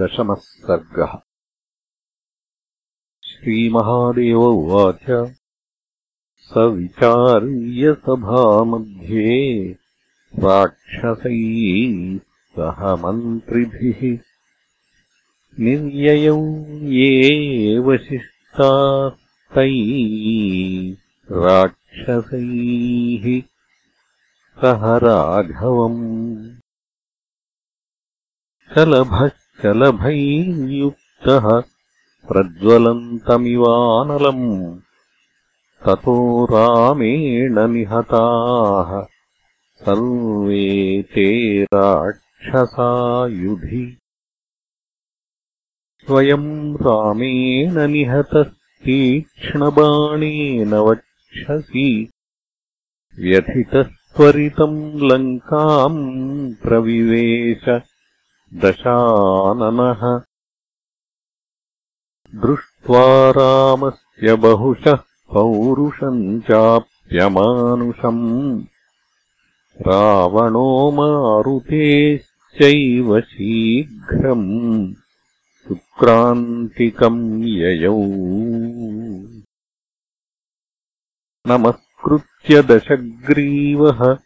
दशमः सर्गः श्रीमहादेव उवाच। स विचार्यसभामध्ये राक्षसैः सह मन्त्रिभिः निर्ययौ ये वशिष्टास्तैः राक्षसैः सह राघवम् शलभैर्युक्तः प्रज्वलन्तमिवानलम्। ततो रामेण निहताः। सर्वे ते राक्षसायुधि। स्वयम् रामेण निहतस्तीक्ष्णबाणेन वक्षसि। व्यथितस्त्वरितम् लङ्काम् प्रविवेश दशाननः। दृष्ट्वा रामस्य बहुशः पौरुषम् चाप्यमानुषम्। रावणो मारुतेश्चैव शीघ्रम्। सुक्रान्तिकम् ययौ। नमस्कृत्य दशग्रीवः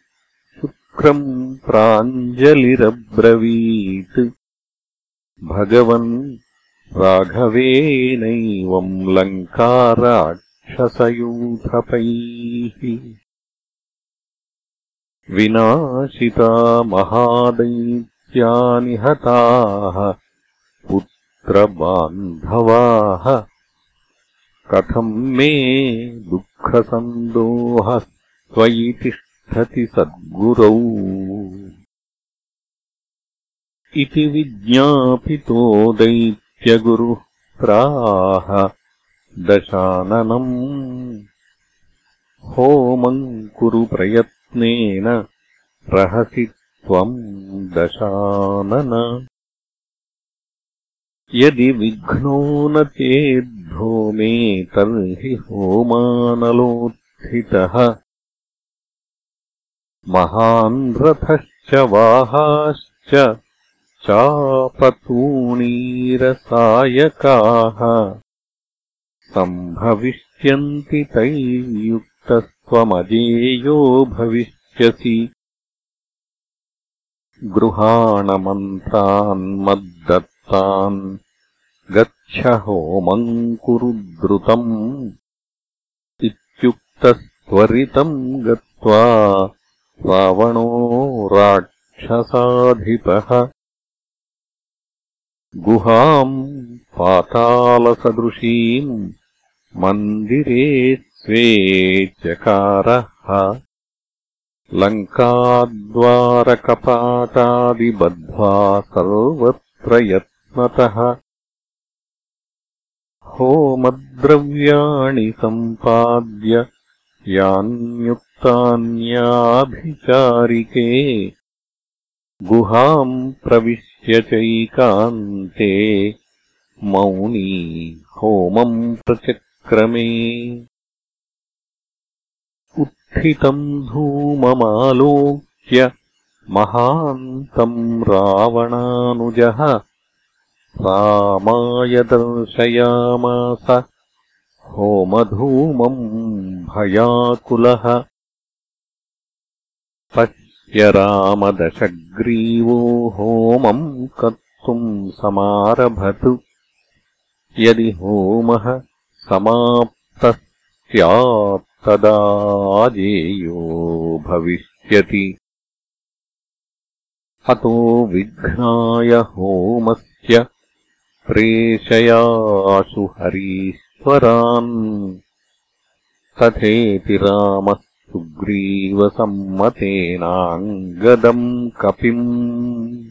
शुक्रम् प्राञ्जलिरब्रवीत्। भगवन् राघवेनैवम् लङ्काराक्षसयूथपैः। विनाशिता महादैत्यानिहताः पुत्रबान्धवाः। कथम् मे दुःखसन्दोहः त्वयि सद्गुरौ। इति विज्ञापितो दैत्यगुरुः प्राह दशाननम्। होमम् कुरु प्रयत्नेन रहसि त्वम् दशानन। यदि विघ्नो न चेद्धो मे तर्हि होमानलोत्थितः महान् रथश्च वाहाश्च चापतूणीरसायकाः। सम्भविष्यन्ति तैर्युक्तस्त्वमजेयो भविष्यसि। गृहाणमन्त्रान्मद्दत्तान् गच्छ होमम् कुरु द्रुतम् इत्युक्तस्त्वरितम् गत्वा रावणो राक्षसाधिपः गुहाम् पातालसदृशीम् मन्दिरे स्वे चकारः लङ्काद्वारकपाटादिबद्ध्वा सर्वत्र यत्नतः होमद्रव्याणि सम्पाद्य यान्युक्तान्याभिचारिके गुहाम् प्रविश्य चैकान्ते मौनी होमम् प्रचक्रमे। उत्थितम् धूममालोक्य महान्तम् रावणानुजः। रामाय दर्शयामास होमधूमम् भयाकुलः रामदशग्रीवो होमम् कर्तुम् समारभतु। यदि होमः समाप्तः स्यात्तदाजेयो भविष्यति। अतो विघ्नाय होमस्य प्रेषयाशु हरीश्वरान्। तथेति रामः सुग्रीवसम्मतेनाङ्गदम् कपिम्।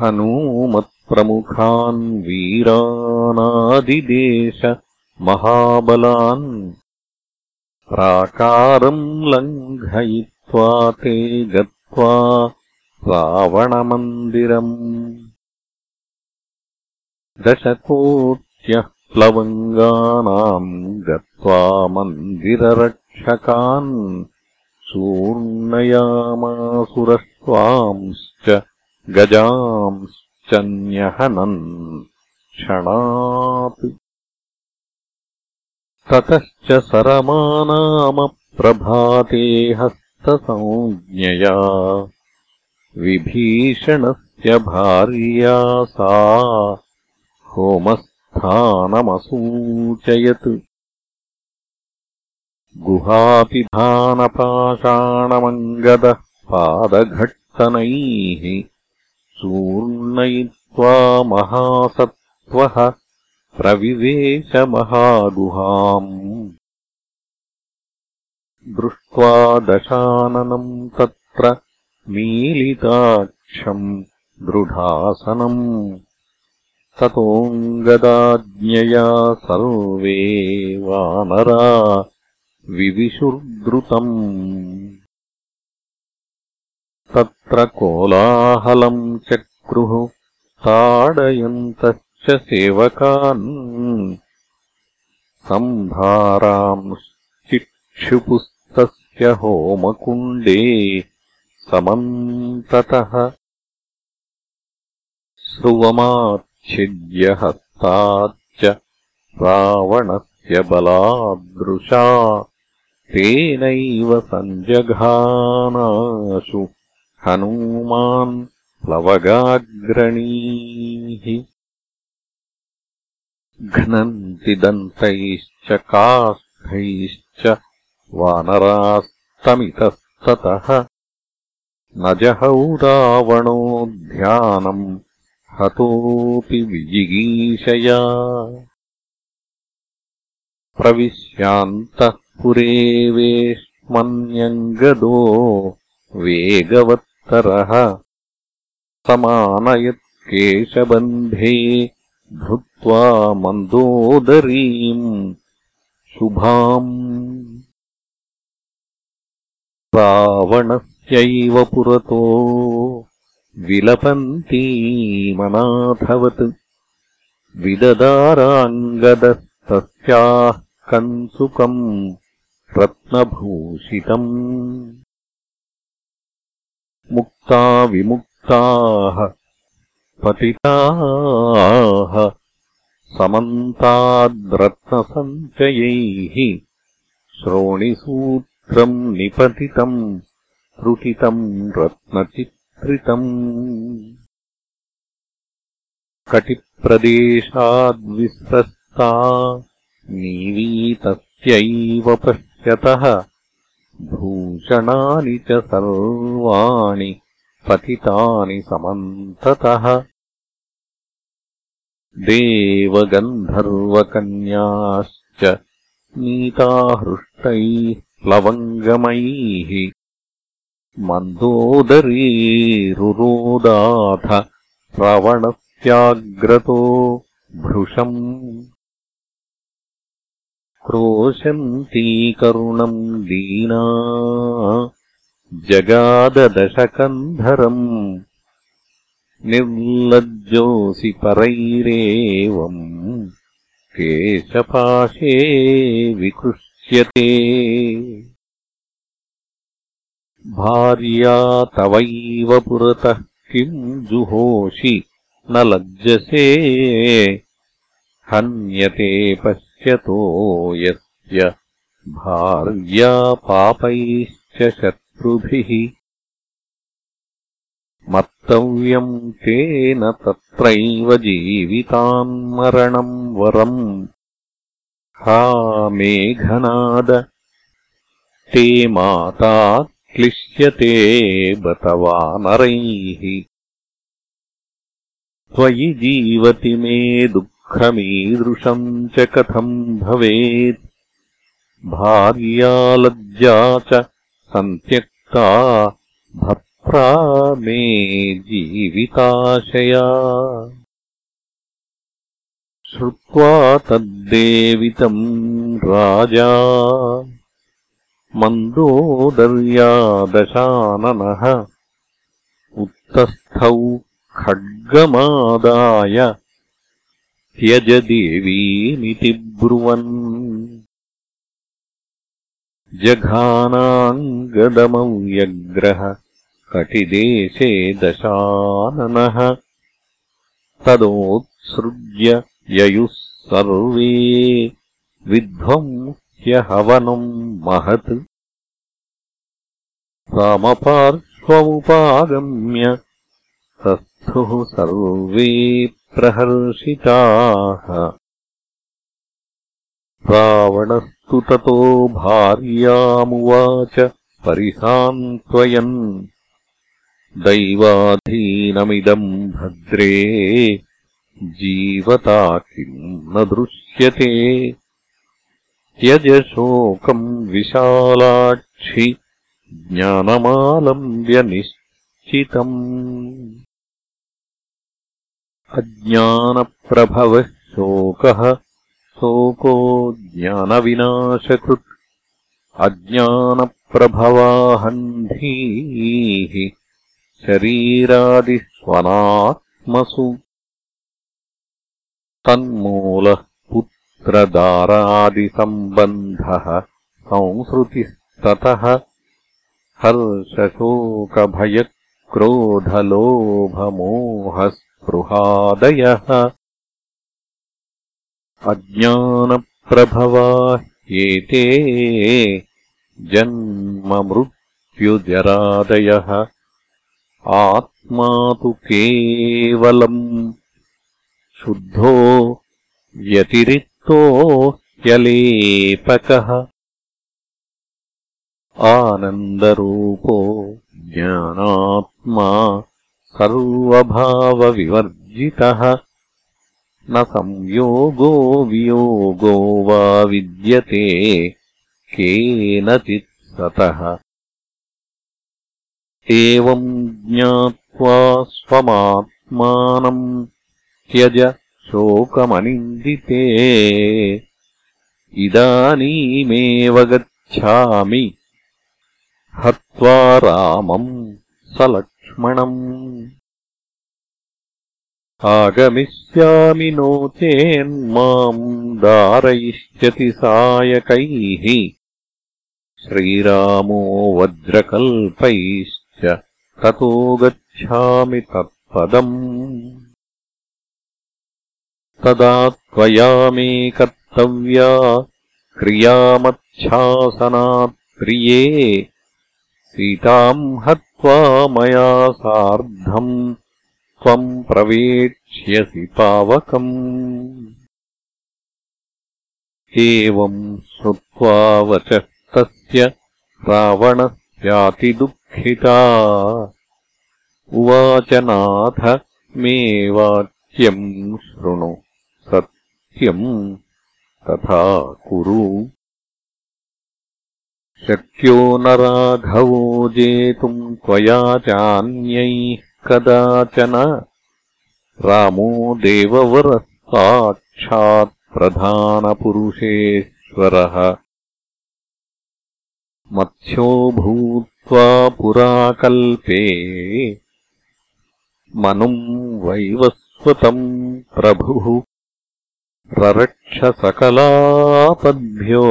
हनूमत्प्रमुखान् वीरानादिदेश महाबलान् प्राकारम् लङ्घयित्वा ते गत्वा रावणमन्दिरम्। दशकोट्यः प्लवङ्गानाम् गत्वा मन्दिररक्षकान् चूर्णयामासुरश्वांश्च गजांश्च न्यहनन् क्षणात् ततश्च सरमानामप्रभाते हस्तसंज्ञया विभीषणस्य भार्या सा होमस्थानमसूचयत् गुहापिधानपाषाणमङ्गदः पादघट्टनैः चूर्णयित्वा महासत्त्वः प्रविवेशमहागुहाम्। दृष्ट्वा दशाननम् तत्र मीलिताक्षम् दृढासनम् ततोऽङ्गदाज्ञया सर्वे वानरा विविशुर्द्रुतम्। तत्र कोलाहलम् चक्रुः ताडयन्तश्च सेवकान्। सम्भारांश्चिक्षुपुस्तस्य होमकुण्डे समन्ततः स्रुवमाच्छिद्यहस्ताच्च रावणस्य बलादृशा तेनैव सञ्जघानाशु हनूमान् प्लवगाग्रणीः घ्नन्ति दन्तैश्च काष्ठैश्च वानरास्तमितस्ततः न जहौ रावणो ध्यानम् हतोऽपि विजिगीषया प्रविश्यान्तः पुरे वेश्मन्यङ्गदो वेगवत्तरः समानयत्केशबन्धे धृत्वा मन्दोदरीम् शुभाम् रावणस्यैव पुरतो विलपन्तीमनाथवत् विददाराङ्गदस्तस्याः कन्सुकम् रत्नभूषितम्। मुक्ता विमुक्ताः पतिताः समन्ताद्रत्नसञ्चयैः श्रोणिसूत्रम् निपतितम् त्रुटितम् रत्नचित्रितम् कटिप्रदेशाद्विस्रस्ता। नीवीतस्यैव पश्यतः। भूषणानि च सर्वाणि पतितानि समन्ततः। देवगन्धर्वकन्याश्च नीताहृष्टैः प्लवङ्गमैः मन्दोदरीरुरोदाथ रावणस्याग्रतो भृशम् क्रोशन्ती करुणम् दीना जगाददशकन्धरम् निर्लज्जोऽसि परैरेवम् केशपाशे विकृष्यते भार्या तवैव पुरतः किम् जुहोषि न लज्जसे। हन्यते पश्यतो यस्य भार्या पापैश्च शत्रुभिः। मत्तव्यम् तेन तत्रैव जीवितान्मरणम् वरम्। हा मेघनाद ते माता क्लिश्यते बत वानरैः त्वयि जीवति मे दुःखमीदृशम् च कथम् भवेत्। भार्यालज्जा च सन्त्यक्ता भर्त्रा मे जीविताशया। श्रुत्वा तद्देवितम् राजा मन्दोदर्यादशाननः उत्तस्थौ खड्गमादाय त्यज देवीमिति ब्रुवन्। जघानाङ्गदमव्यग्रह कटिदेशे दशाननः तदोत्सृज्य ययुः सर्वे विध्वंह्यहवनम् महत्। रामपार्श्वमुपागम्य तस्थुः सर्वे प्रहर्षिताः। रावणस्तु ततो भार्यामुवाच परिसान्त्वयन् दैवाधीनमिदम् भद्रे जीवता किम् न दृश्यते त्यजशोकम् विशालाक्षि ज्ञानमालम्ब्यनिश्चितम् अज्ञानप्रभवः शोकः शोको ज्ञानविनाशकृत्। अज्ञानप्रभवाहन्धीः शरीरादिस्वनात्मसु। तन्मूलः पुत्रदारादिसम्बन्धः संसृतिस्ततः हर्षशोकभयक्रोधलोभमोहस्पृहादयः। अज्ञानप्रभवा ह्येते जन्ममृत्युजरादयः। आत्मा तु केवलम् शुद्धो व्यतिरिक्तो ह्यलेपकः आनन्दरूपो ज्ञानात्मा सर्वभावविवर्जितः। न संयोगो वियोगो वा विद्यते केनचित् सतः। एवम् ज्ञात्वा स्वमात्मानम् त्यज शोकमनिन्दिते। इदानीमेव गच्छामि। हत्वा रामम् स लक्ष्मणम् आगमिष्यामि नो चेन्माम् दारयिष्यति सायकैः। श्रीरामो वज्रकल्पैश्च ततो गच्छामि तत्पदम् तदा त्वया मे कर्तव्या क्रियामच्छासनात् प्रिये सीताम् हत्वा मया सार्धम् त्वम् प्रवेक्ष्यसि पावकम्। एवम् श्रुत्वा वचस्तस्य रावणस्यातिदुःखिता। उवाच नाथ मे वाक्यम् शृणु तथा कुरु। शक्यो न राघवो जेतुम् त्वया चान्यैः कदाचन। रामो देववरः साक्षात्प्रधानपुरुषेश्वरः मत्स्यो भूत्वा पुराकल्पे मनुम् वैवस्वतम् प्रभुः ररक्षसकलापद्भ्यो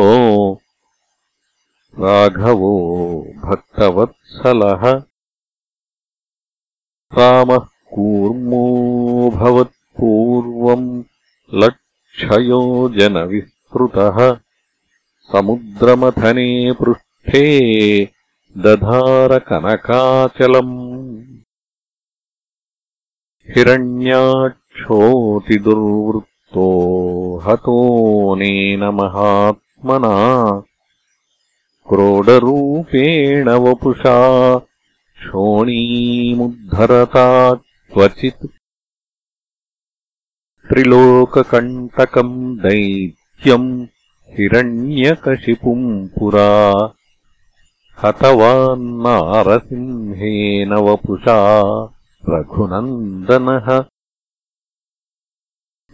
राघवो भक्तवत्सलः। रामः कूर्मोऽभवत्पूर्वम् लक्षयो जनविस्तृतः। समुद्रमथने पृष्ठे दधारकनकाचलम्। हिरण्याक्षोऽतिदुर्वृत्तो हतोऽनेन महात्मना क्रोडरूपेण वपुषा क्षोणीमुद्धरता क्वचित् त्रिलोककण्टकम् दैत्यम् हिरण्यकशिपुम् पुरा हतवान्नारसिंहेन वपुषा रघुनन्दनः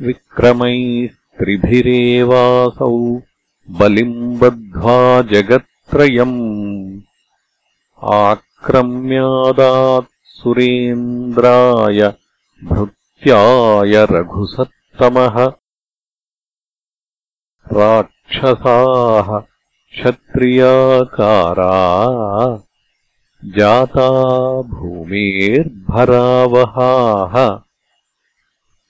विक्रमैस्त्रिभिरेवासौ बलिम् बद्ध्वा जगत्त्रयम्। आक्रम्यादात् सुरेन्द्राय भृत्याय रघुसत्तमः। राक्षसाः क्षत्रियाकारा जाता भूमेर्भरावहाः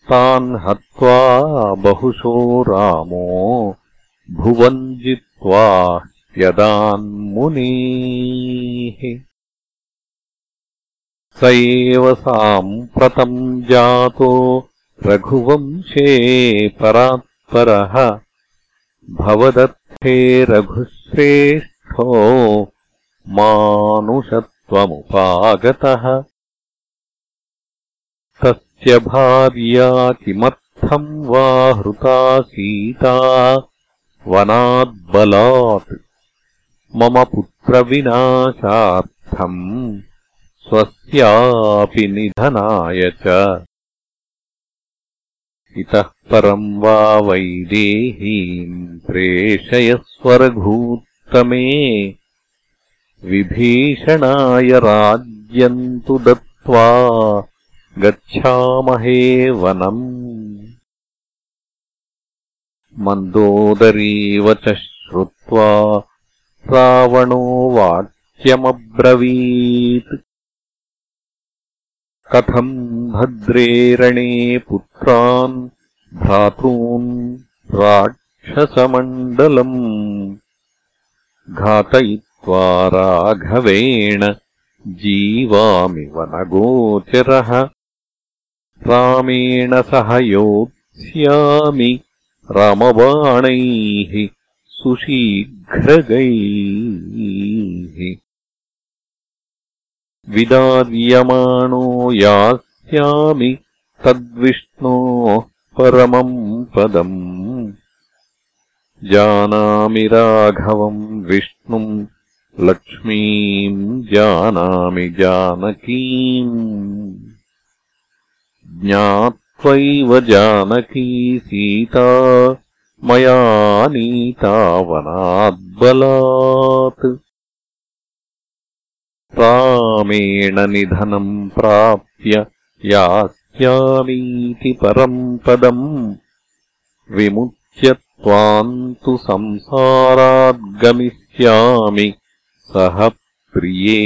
तान् हत्वा बहुशो रामो भुवन् जित्वा यदान्मुनेः स एव साम्प्रतम् जातो रघुवंशे परात्परः। भवदत्थे रघुश्रेष्ठो मानुषत्वमुपागतः तस्य भार्या किमर्थम् वा हृता सीता वनाद्बलात् मम पुत्रविनाशार्थम् स्वस्यापि निधनाय च। इतः परम् वा वैदेहीम् प्रेषयस्वरघूत्तमे विभीषणाय राज्यम् तु दत्त्वा गच्छामहे वनम्। मन्दोदरीव च श्रुत्वा रावणो वाक्यमब्रवीत् कथम् भद्रेरणे पुत्रान् भ्रातॄन् राक्षसमण्डलम्। घातयित्वा राघवेण जीवामि वनगोचरः रामेण सह योत्स्यामि रामबाणैः सुशीघ्रगैः। विदार्यमाणो यास्यामि तद्विष्णोः परमम् पदम्। जानामि राघवम् विष्णुम् लक्ष्मीम् जानामि जानकीम् ज्ञात्वैव जानकी सीता मया नीतावनाद्बलात् रामेण निधनम् प्राप्य यास्यामीति परम् पदम्। विमुच्य त्वाम् तु संसाराद्गमिष्यामि सह प्रिये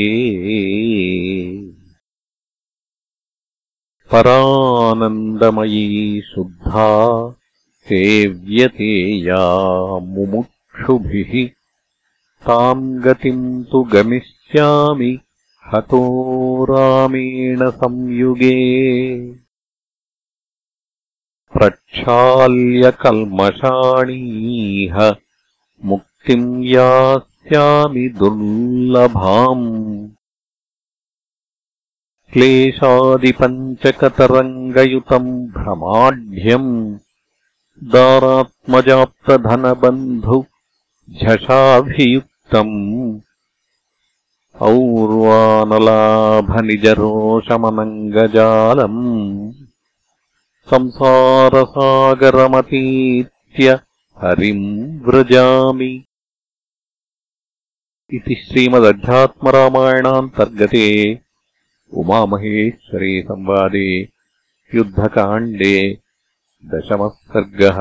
परानन्दमयी शुद्धा सेव्यते या मुमुक्षुभिः। ताम् गतिम् तु गमिष्यामि हतो रामेण संयुगे। प्रक्षाल्यकल्मषाणीह मुक्तिम् यास्यामि दुर्लभाम् क्लेशादिपञ्चकतरङ्गयुतम् भ्रमाढ्यम् दारात्मजाप्तधनबन्धु झषाभियुक्तम् और्वानलाभनिजरोषमनङ्गजालम् संसारसागरमतीत्य हरिम् व्रजामि। इति श्रीमदध्यात्मरामायणान्तर्गते उमामहेश्वरे संवादे युद्धकाण्डे दशमः सर्गः